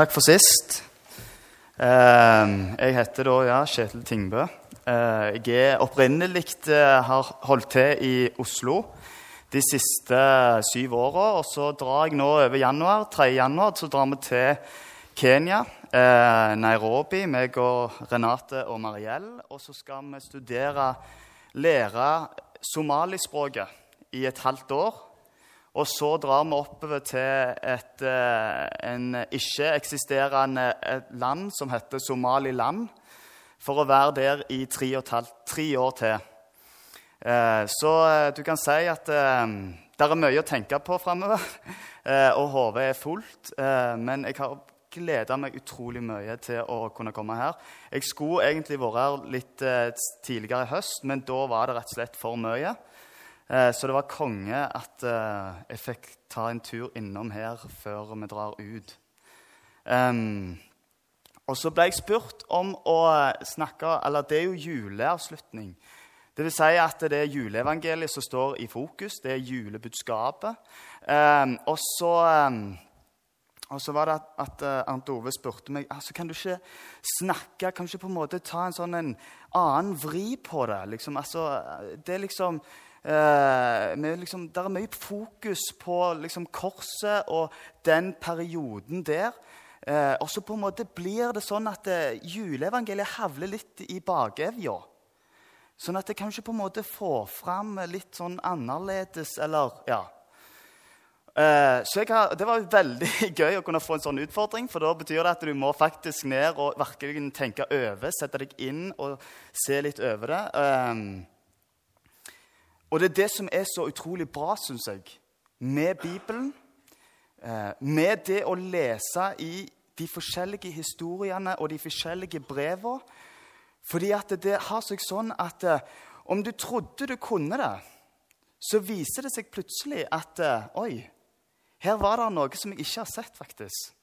takk for sist. Eh, jeg heter da ja, Kjetil Tingbø. Eh, jeg er opprinnelig eh, har holdt til i Oslo de siste syv åra. Og så drar jeg nå over januar, 3. januar så drar vi til Kenya, eh, Nairobi, meg og Renate og Mariell. Og så skal vi studere, lære somalispråket i et halvt år. Og så drar vi oppover til et eh, en ikke-eksisterende land som heter Somaliland, for å være der i tre, halvt, tre år til. Eh, så eh, du kan si at det er mye å tenke på framover, og hodet er fullt. Men jeg har gleda meg utrolig mye til å kunne komme her. Jeg skulle egentlig vært her litt tidligere i høst, men da var det rett og slett for mye. Eh, så det var konge at eh, jeg fikk ta en tur innom her før vi drar ut. og så ble jeg spurt om å snakke Eller det er jo juleavslutning. Det vil si at det er juleevangeliet som står i fokus. Det er julebudskapet. og så og så var det at, at uh, Arnt Ove spurte meg altså, kan du ikke snakke, kan du ikke på en måte ta en sånn en annen vri på det. Liksom, altså, det er liksom Eh, liksom, det er mye fokus på liksom, korset og den perioden der. Eh, og så på en måte blir det sånn at eh, juleevangeliet havler litt i bakevja. Sånn at det kan ikke på en måte få fram litt sånn annerledes, eller ja. Eh, så har, Det var veldig gøy å kunne få en sånn utfordring, for da betyr det at du må faktisk ned og virkelig tenke over, sette deg inn og se litt over det. Eh, og det er det som er så utrolig bra, syns jeg, med Bibelen. Eh, med det å lese i de forskjellige historiene og de forskjellige brevene. Fordi at det har seg sånn at eh, om du trodde du kunne det, så viser det seg plutselig at eh, Oi, her var det noe som jeg ikke har sett, faktisk.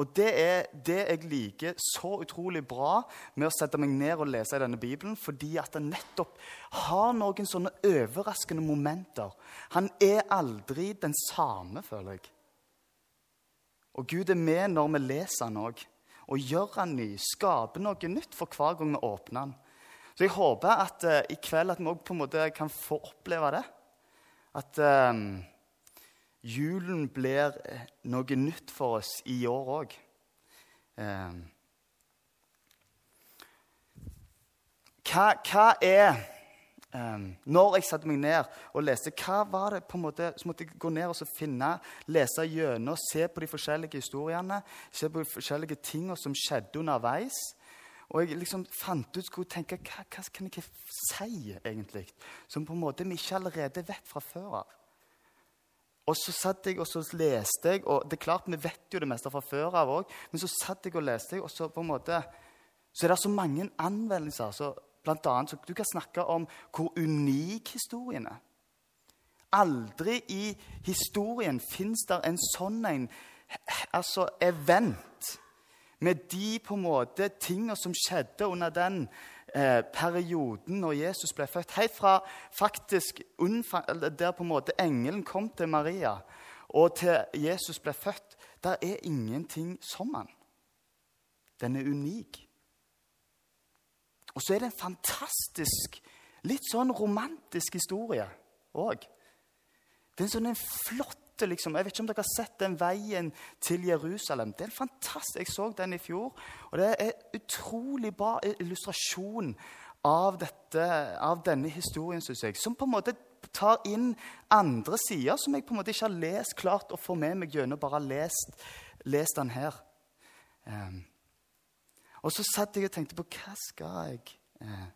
Og det er det jeg liker så utrolig bra med å sette meg ned og lese i denne Bibelen, fordi at den nettopp har noen sånne overraskende momenter. Han er aldri den samme, føler jeg. Og Gud er med når vi leser han òg. Og gjør han ny, skaper noe nytt for hver gang vi åpner han. Så jeg håper at uh, i kveld at vi òg kan få oppleve det. At uh, julen blir noe nytt for oss i år òg. Eh, hva, hva, er eh, Når jeg satte meg ned og leste, hva var det på en måte, så måtte jeg gå ned og finne, lese gjennom, se på de forskjellige historiene, se på de forskjellige tingene som skjedde underveis. Og jeg liksom fant ut skulle tenke, hva, hva kan jeg si, egentlig, som på en måte vi ikke allerede vet fra før av. Og så satt jeg og så leste jeg, og det er klart vi vet jo det meste fra før av òg, men så satt jeg og leste, jeg, og så på en måte så er det så mange anvendelser. Så blant annet, så du kan snakke om hvor unik historien er. Aldri i historien fins det en sånn en altså event med de på en måte tingene som skjedde under den eh, perioden når Jesus ble født. Helt fra faktisk der på en måte engelen kom til Maria, og til Jesus ble født, der er ingenting som han. Den er unik. Og så er det en fantastisk, litt sånn romantisk historie òg. Det er en sånn flott liksom, Jeg vet ikke om dere har sett den veien til Jerusalem. Det er fantastisk. Jeg så den i fjor. Og det er utrolig bra illustrasjon av, dette, av denne historien, syns jeg. Som på en måte tar inn andre sider som jeg på en måte ikke har lest klart å få med meg gjennom bare lest, lest den her. Um, og så satt jeg og tenkte på hva skal jeg eh,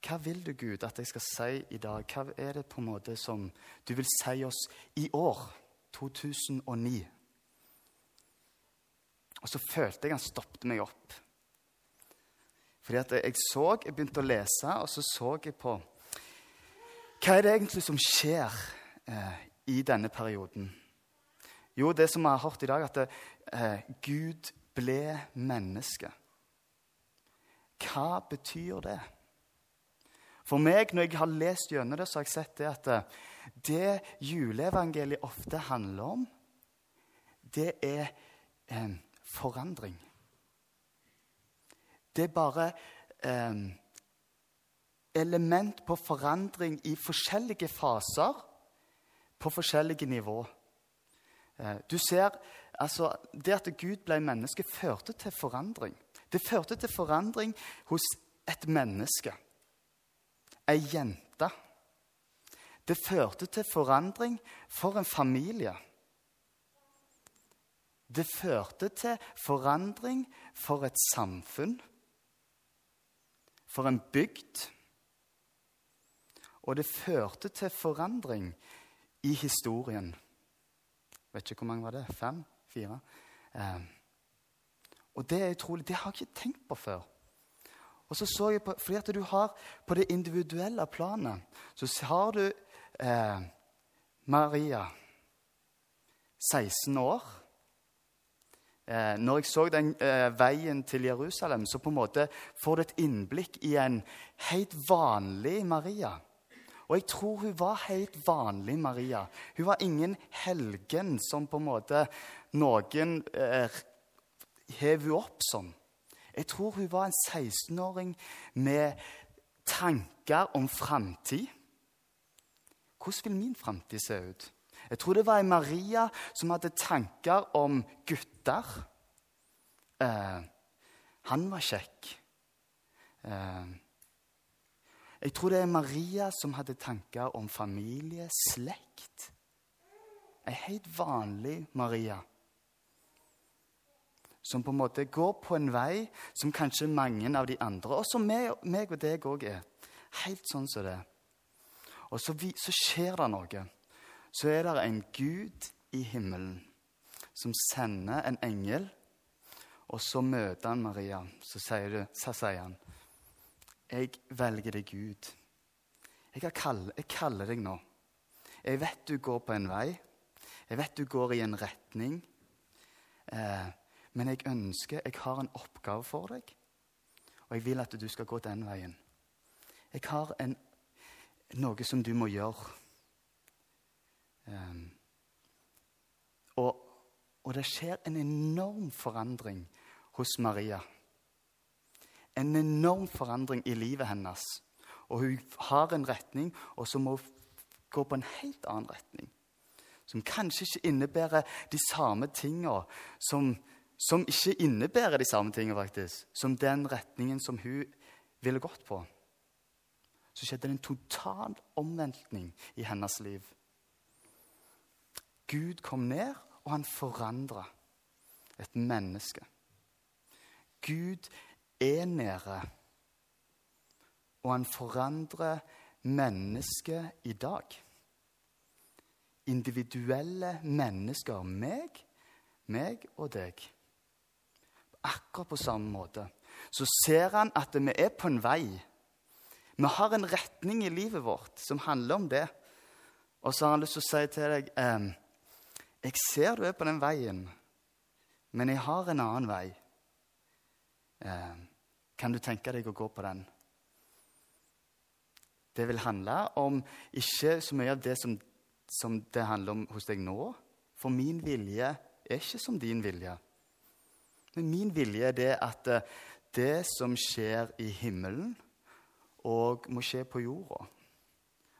hva vil du, Gud, at jeg skal si i dag? Hva er det på en måte som du vil si oss i år, 2009? Og så følte jeg han stoppet meg opp. Fordi at jeg så, jeg begynte å lese, og så så jeg på Hva er det egentlig som skjer eh, i denne perioden? Jo, det som vi har hørt i dag, at det, eh, Gud ble menneske. Hva betyr det? For meg, når jeg har lest gjennom det, så har jeg sett det at eh, det juleevangeliet ofte handler om, det er eh, forandring. Det er bare eh, element på forandring i forskjellige faser på forskjellige nivå. Eh, du ser, altså, Det at Gud ble menneske, førte til forandring. Det førte til forandring hos et menneske, ei jente. Det førte til forandring for en familie. Det førte til forandring for et samfunn, for en bygd. Og det førte til forandring i historien. Vet ikke hvor mange var det? Fem? Fire? Eh, og det er utrolig. Det har jeg ikke tenkt på før. Og så så jeg på, fordi at du har På det individuelle planet så har du eh, Maria, 16 år. Eh, når jeg så den eh, veien til Jerusalem, så på en måte får du et innblikk i en helt vanlig Maria. Og jeg tror hun var helt vanlig Maria. Hun var ingen helgen som på en måte noen eh, hev hun opp som. Jeg tror hun var en 16-åring med tanker om framtid. Hvordan vil min framtid se ut? Jeg tror det var en Maria som hadde tanker om gutter. Eh, han var kjekk. Eh, jeg tror det er Maria som hadde tanker om familie, slekt. Ei helt vanlig Maria. Som på en måte går på en vei som kanskje mange av de andre, og som meg, meg og deg òg er. Helt sånn som det. Og så, vi, så skjer det noe. Så er det en Gud i himmelen som sender en engel, og så møter han Maria. Så sier, du, så sier han jeg velger deg, Gud. Jeg, kaller, jeg kaller deg nå. Jeg vet du går på en vei. Jeg vet du går i en retning. Eh, men jeg ønsker Jeg har en oppgave for deg, og jeg vil at du skal gå den veien. Jeg har en, noe som du må gjøre. Um, og, og det skjer en enorm forandring hos Maria en enorm forandring i livet hennes. Og hun har en retning, og så må hun gå på en helt annen retning. Som kanskje ikke innebærer de samme tingene som, som ikke innebærer de samme tingene, faktisk, som den retningen som hun ville gått på. Så skjedde det en total omveltning i hennes liv. Gud kom ned, og han forandra et menneske. Gud er nede. Og han forandrer mennesket i dag. Individuelle mennesker. Meg, meg og deg. Akkurat på samme måte. Så ser han at vi er på en vei. Vi har en retning i livet vårt som handler om det. Og så har han lyst til å si til deg eh, Jeg ser du er på den veien, men jeg har en annen vei. Eh, kan du tenke deg å gå på den? Det vil handle om ikke så mye av det som, som det handler om hos deg nå. For min vilje er ikke som din vilje. Men min vilje er det at eh, det som skjer i himmelen, og må skje på jorda.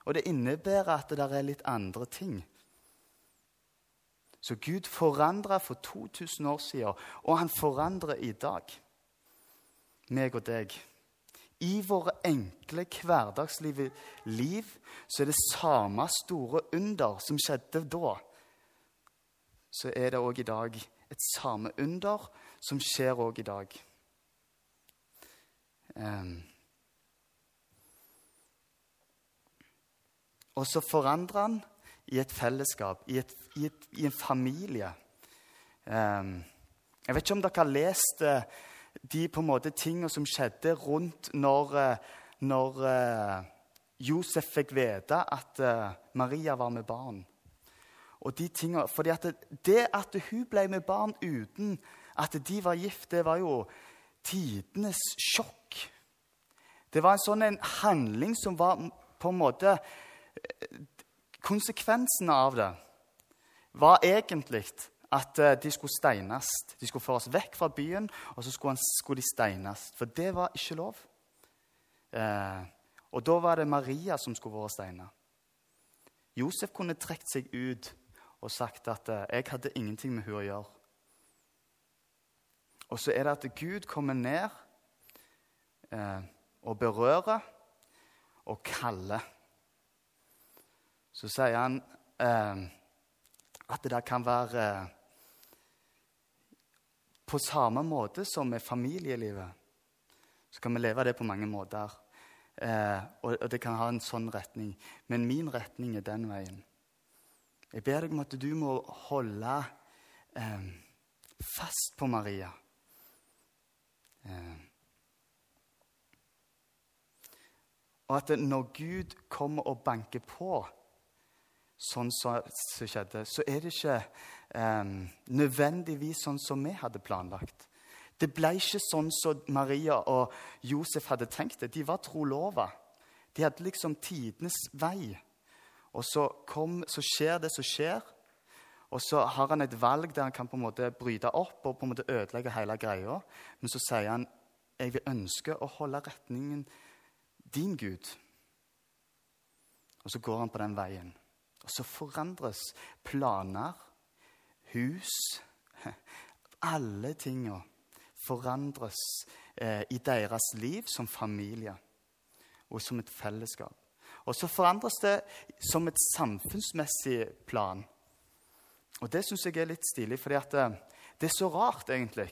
Og det innebærer at det er litt andre ting. Så Gud forandra for 2000 år siden, og han forandrer i dag meg og deg. I våre enkle, hverdagsliv liv, så er det samme store under som skjedde da. Så er det òg i dag et samme under som skjer òg i dag. Um, og så forandrer han i et fellesskap, i, et, i, et, i en familie. Um, jeg vet ikke om dere har lest uh, de på en måte tingene som skjedde rundt når, uh, når uh, Josef fikk vite at Maria var med barn. Og de tingene, fordi at det, det, at hun ble med barn uten at de var gift, det var jo tidenes sjokk. Det var en sånn en handling som var på en måte Konsekvensen av det var egentlig at eh, de skulle steines. De skulle føres vekk fra byen, og så skulle, han, skulle de steines. For det var ikke lov. Eh, og da var det Maria som skulle vært steina. Josef kunne trukket seg ut og sagt at eh, 'jeg hadde ingenting med hun å gjøre'. Og så er det at Gud kommer ned eh, og berører og kaller. Så sier han eh, at det kan være eh, på samme måte som med familielivet. Så kan vi leve det på mange måter. Eh, og, og, det kan ha en sånn retning. Men min retning er den veien. Jeg ber deg om at du må holde eh, fast på Maria. Eh, og at når Gud kommer og banker på, sånn som skjedde, så er det ikke eh, nødvendigvis sånn som vi hadde planlagt. Det ble ikke sånn som Maria og Josef hadde tenkt det. De var trolova. De hadde liksom tidenes vei. Og så, kom, så skjer det som skjer. Og så har han et valg der han kan på en måte bryte opp og på en måte ødelegge hele greia. Men så sier han jeg vil ønske å holde retningen din Gud. Og så går han på den veien. Og så forandres planer, hus Alle tinga forandres eh, i deres liv som familie og som et fellesskap. Og så forandres det som et samfunnsmessig plan. Og det syns jeg er litt stilig, for det, det er så rart, egentlig.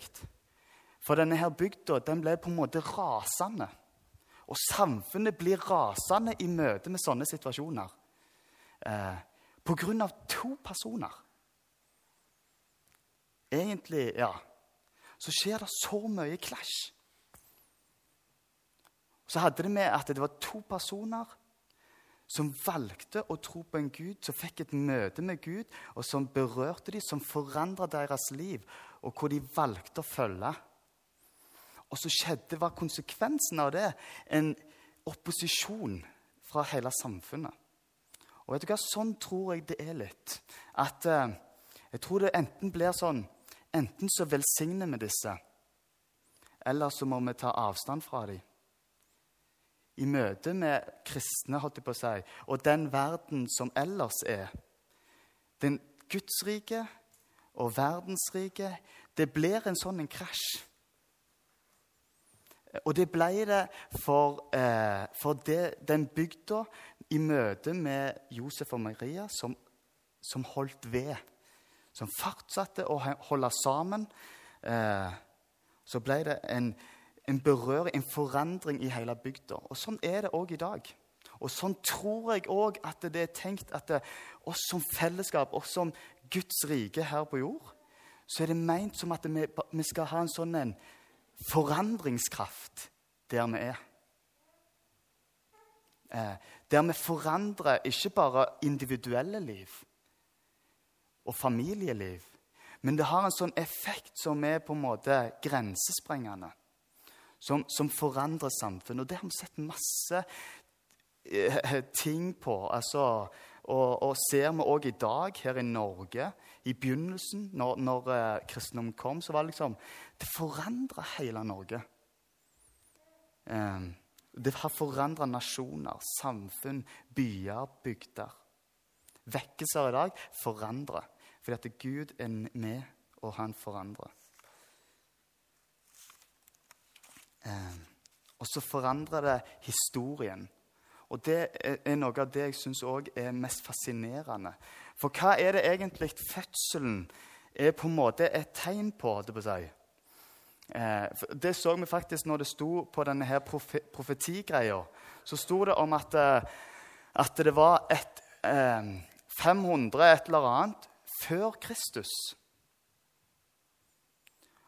For denne her bygda den ble på en måte rasende. Og samfunnet blir rasende i møte med sånne situasjoner. Eh, på grunn av to personer. Egentlig, ja Så skjer det så mye klasj. Så hadde det med at det var to personer som valgte å tro på en Gud, som fikk et møte med Gud, og som berørte dem, som forandra deres liv, og hvor de valgte å følge. Og så skjedde, var konsekvensen av det en opposisjon fra hele samfunnet. Og vet du hva, Sånn tror jeg det er litt. At eh, Jeg tror det enten blir sånn Enten så velsigner vi disse, eller så må vi ta avstand fra dem. I møte med kristne holdt jeg på å si, og den verden som ellers er. Den gudsrike og verdensrike. Det blir en sånn en krasj. Og det ble det for, eh, for det, den bygda i møte med Josef og Maria som, som holdt ved. Som fortsatte å holde sammen. Eh, så ble det en, en berøring, en forandring i hele bygda. Og sånn er det òg i dag. Og sånn tror jeg òg at det er tenkt at det, oss som fellesskap, oss som Guds rike her på jord, så er det meint som at vi, vi skal ha en sånn en forandringskraft der vi er. Eh, der vi forandrer ikke bare individuelle liv og familieliv, men det har en sånn effekt som er på en måte grensesprengende. Som, som forandrer samfunnet. Og det har vi sett masse ting på. altså og, og ser vi òg i dag her i Norge I begynnelsen, når, når kristendommen kom, så var det liksom Det forandra hele Norge. Det har forandra nasjoner, samfunn, byer, bygder. Vekkelser i dag forandrer. Fordi at Gud er med, og han forandrer. Og så forandrer det historien. Og det er noe av det jeg syns òg er mest fascinerende. For hva er det egentlig fødselen er på en måte et tegn på? Det, på si? eh, det så vi faktisk når det sto på denne her profe profetigreia. Så sto det om at, eh, at det var et, eh, 500 et eller annet før Kristus.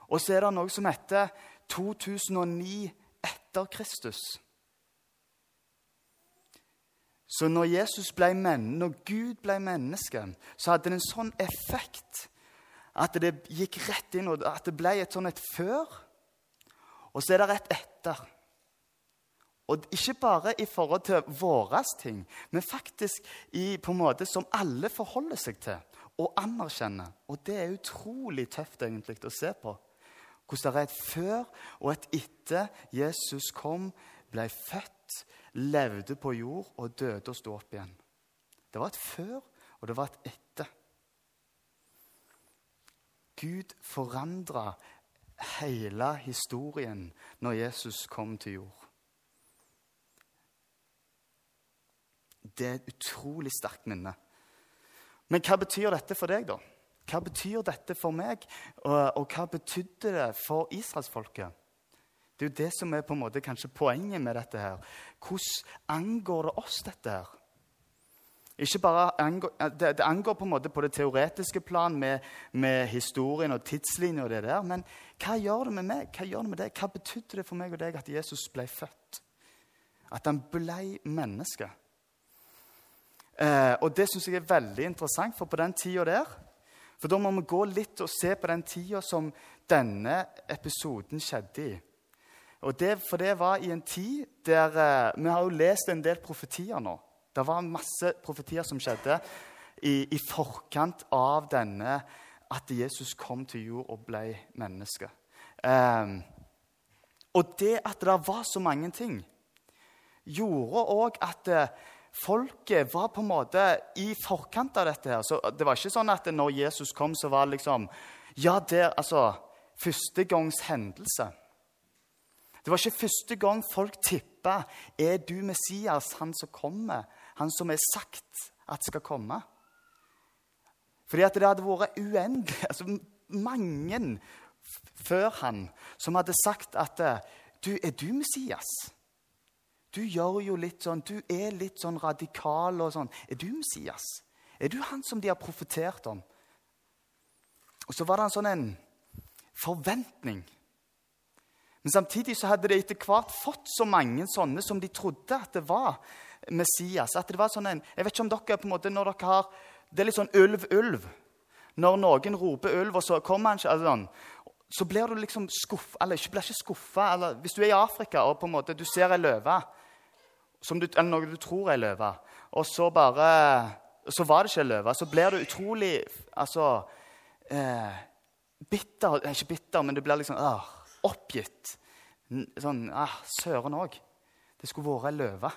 Og så er det noe som heter 2009 etter Kristus. Så når Jesus ble men, når Gud ble menneske, så hadde det en sånn effekt at det gikk rett inn, og at det ble et sånn et før. Og så er det et etter. Og ikke bare i forhold til våre ting, men faktisk i, på en måte som alle forholder seg til. og anerkjenner. Og det er utrolig tøft egentlig å se på. Hvordan det er et før og et etter Jesus kom, ble født, levde på jord og døde og sto opp igjen. Det var et før, og det var et etter. Gud forandra hele historien når Jesus kom til jord. Det er et utrolig sterkt minne. Men hva betyr dette for deg, da? Hva betyr dette for meg, og, og hva betydde det for israelsfolket? Det er jo det som er på en måte kanskje poenget med dette. her. Hvordan angår det oss, dette her? Ikke bare angår, det, det, angår på en måte på det teoretiske plan med, med historien og tidslinja, og det der, men hva gjør det med meg? Hva gjør det med deg? Hva betydde det for meg og deg at Jesus ble født? At han ble menneske? Eh, og det syns jeg er veldig interessant, for på den tida der For da må vi gå litt og se på den tida som denne episoden skjedde i. Det, for det var i en tid der eh, Vi har jo lest en del profetier nå. Det var masse profetier som skjedde i, i forkant av denne at Jesus kom til jord og ble menneske. Eh, og det at det var så mange ting, gjorde òg at eh, folket var på en måte i forkant av dette. her. Så Det var ikke sånn at når Jesus kom, så var det liksom Ja, det altså førstegangs hendelse. Det var ikke første gang folk tippa er du Messias, han som kommer, han som er sagt at skal komme. Fordi at det hadde vært uendelig altså Mange før han som hadde sagt at du, er du Messias? Du gjør jo litt sånn, du er litt sånn radikal og sånn. Er du Messias? Er du han som de har profetert om? Og så var det en sånn en forventning. Men samtidig så hadde de etter hvert fått så mange sånne som de trodde at det var Messias. At det var sånn en, jeg vet ikke om dere på en måte, når dere har, Det er litt sånn ulv, ulv. Når noen roper ulv, og så kommer han ikke altså sånn, så blir du liksom skuffa Eller ikke blir ikke skuffa. Hvis du er i Afrika og på en måte du ser ei løve eller noe du tror er ei løve, og så bare Så var det ikke ei løve. Så blir du utrolig altså, eh, bitter Ikke bitter, men du blir liksom ah, oppgitt. Sånn ah, Søren òg. Det skulle vært ei løve.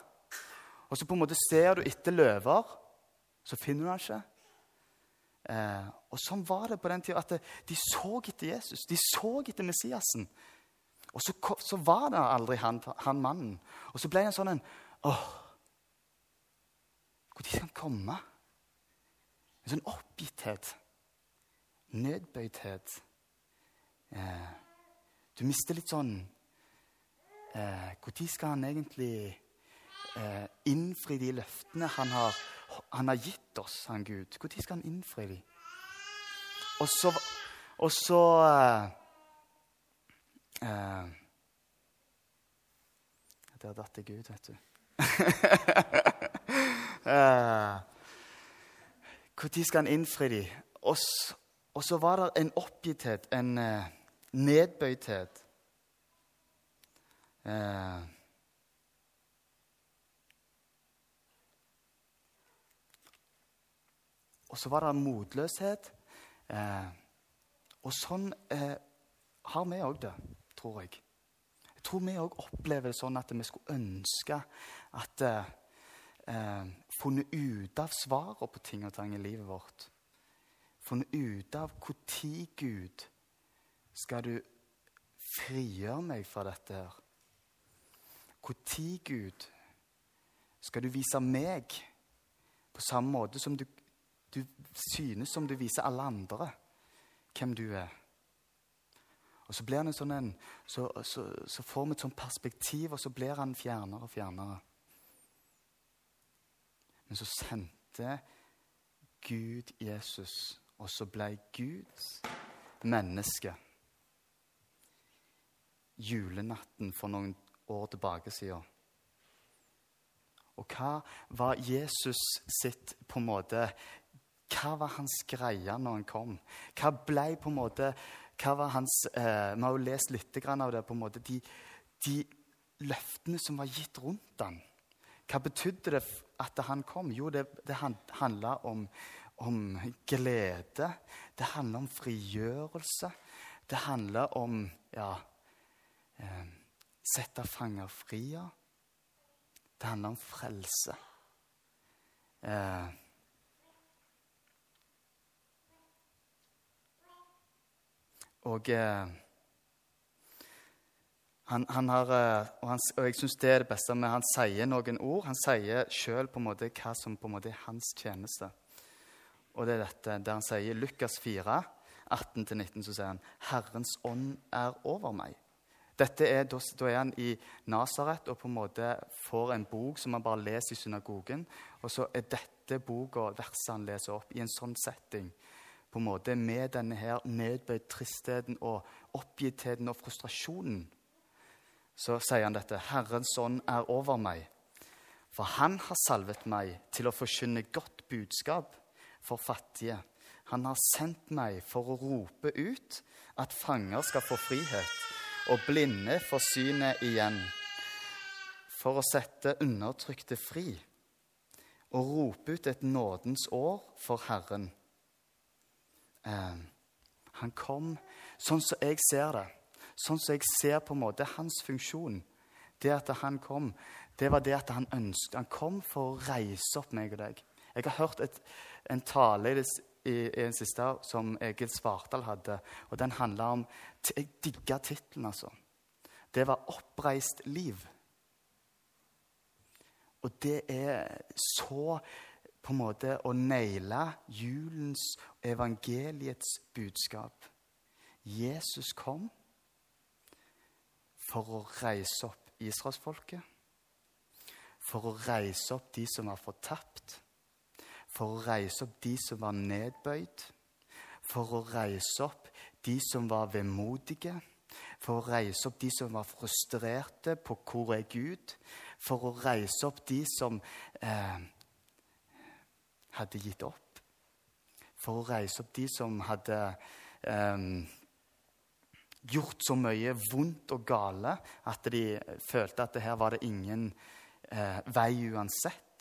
Og så på en måte ser du etter løver, så finner du den ikke. Eh, og sånn var det på den tida. At de så etter Jesus. De så etter Messiasen. Og så, så var det aldri han, han, mannen. Og så ble det en sånn en Åh, Når skal han komme? En sånn oppgitthet. Nedbøydhet. Eh, du mister litt sånn Når eh, skal han egentlig eh, innfri de løftene han har, han har, gitt oss, han Gud? Når skal han innfri de? Og så, og så eh, eh, Der datt jeg ut, vet du. Når eh, skal han innfri de? Og, så var det en oppgitthet, en nedbøydhet. Uh, og så var det motløshet. Eh, og sånn har vi òg det, tror jeg. Jeg tror vi òg opplever det sånn at vi skulle ønske at eh, eh Funnet ut av svaret på ting og tang i livet vårt. Funnet ut av når, Gud, skal du frigjøre meg fra dette her? Når, Gud, skal du vise meg på samme måte som du, du synes som du viser alle andre hvem du er? Og så, blir han en sånn en, så, så, så får vi et sånt perspektiv, og så blir han fjernere og fjernere. Men så sendte Gud Jesus, og så ble Guds menneske julenatten for noen år tilbake siden. Og hva var Jesus sitt på en måte Hva var hans greie når han kom? Hva ble på en måte hva var hans eh, Vi har jo lest litt av det. på en måte, de, de løftene som var gitt rundt han. Hva betydde det at han kom? Jo, det, det handla om, om glede. Det handler om frigjørelse. Det handler om ja, eh, sette fanger fri. Det handler om frelse. Eh, og eh, han, han, har, eh, og, han, og, jeg syns det er det beste med Han sier noen ord. Han sier sjøl hva som på en måte er hans tjeneste. Og det er dette der han sier Lukas 4, 18-19, så sier han Herrens ånd er over meg. Dette er, da, er han i Nasaret og på en måte får en bok som han bare leser i synagogen. Og så er dette boka verset han leser opp, i en sånn setting. På en måte Med denne her nedbøyd tristheten og oppgittheten og frustrasjonen så sier han dette. Herrens ånd er over meg, for han har salvet meg til å forkynne godt budskap for fattige. Han har sendt meg for å rope ut at fanger skal få frihet, og blinde får synet igjen. For å sette undertrykte fri og rope ut et nådens år for Herren. Eh, han kom sånn som jeg ser det sånn som jeg ser på en måte hans funksjon, det at han kom, det var det at han ønsket Han kom for å reise opp meg og deg. Jeg har hørt et, en tale i, det, i, i en siste som Egil Svartdal hadde. og Den handla om Jeg digga tittelen, altså. Det var 'Oppreist liv'. Og det er så på en måte å naile julens evangeliets budskap. Jesus kom for å reise opp israelsfolket. For å reise opp de som var fortapt. For å reise opp de som var nedbøyd. For å reise opp de som var vemodige. For å reise opp de som var frustrerte på 'hvor er Gud'? For å reise opp de som eh, hadde gitt opp. For å reise opp de som hadde eh, gjort så mye vondt og gale at de følte at det her var det ingen eh, vei uansett.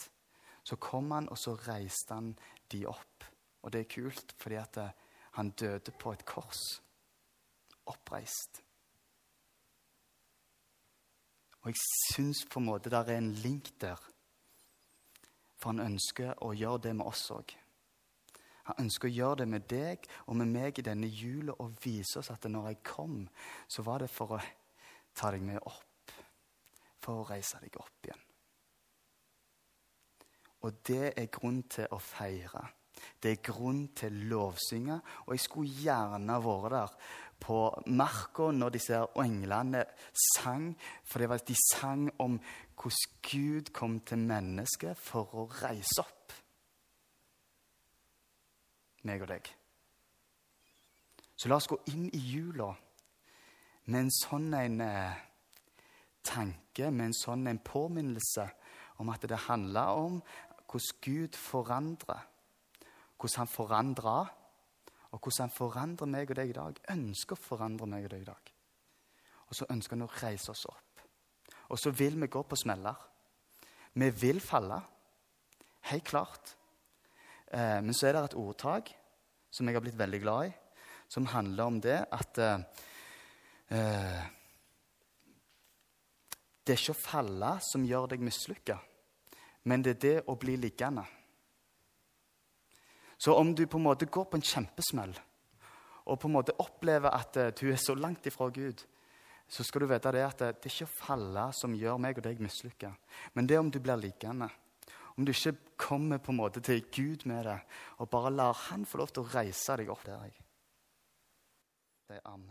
Så kom han, og så reiste han de opp. Og det er kult, fordi at eh, han døde på et kors. Oppreist. Og jeg syns på en måte det er en link der. For han ønsker å gjøre det med oss òg. Han ønsker å gjøre det med deg og med meg i denne jula og vise oss at når jeg kom, så var det for å ta deg med opp. For å reise deg opp igjen. Og det er grunn til å feire. Det er grunn til lovsynge. Og jeg skulle gjerne vært der på marka når disse englene sang. For de sang om hvordan Gud kom til mennesket for å reise opp meg og deg. Så la oss gå inn i jula med en sånn en eh, tanke, med en sånn en påminnelse om at det handler om hvordan Gud forandrer. Hvordan han forandrer, og hvordan han forandrer meg og deg i dag. Ønsker å forandre meg og deg i dag. Og så ønsker han å reise oss opp. Og så vil vi gå på smeller. Vi vil falle. Helt klart. Eh, men så er det et ordtak som jeg har blitt veldig glad i, som handler om det at eh, eh Det er ikke å falle som gjør deg mislykka, men det er det å bli liggende. Så om du på en måte går på en kjempesmell og på en måte opplever at uh, du er så langt ifra Gud, så skal du vite det at det er ikke å falle som gjør meg og deg mislykka, men det er om du blir liggende. Om du ikke kommer på en måte til Gud med det, og bare lar Han få lov til å reise deg opp der. Det er amen.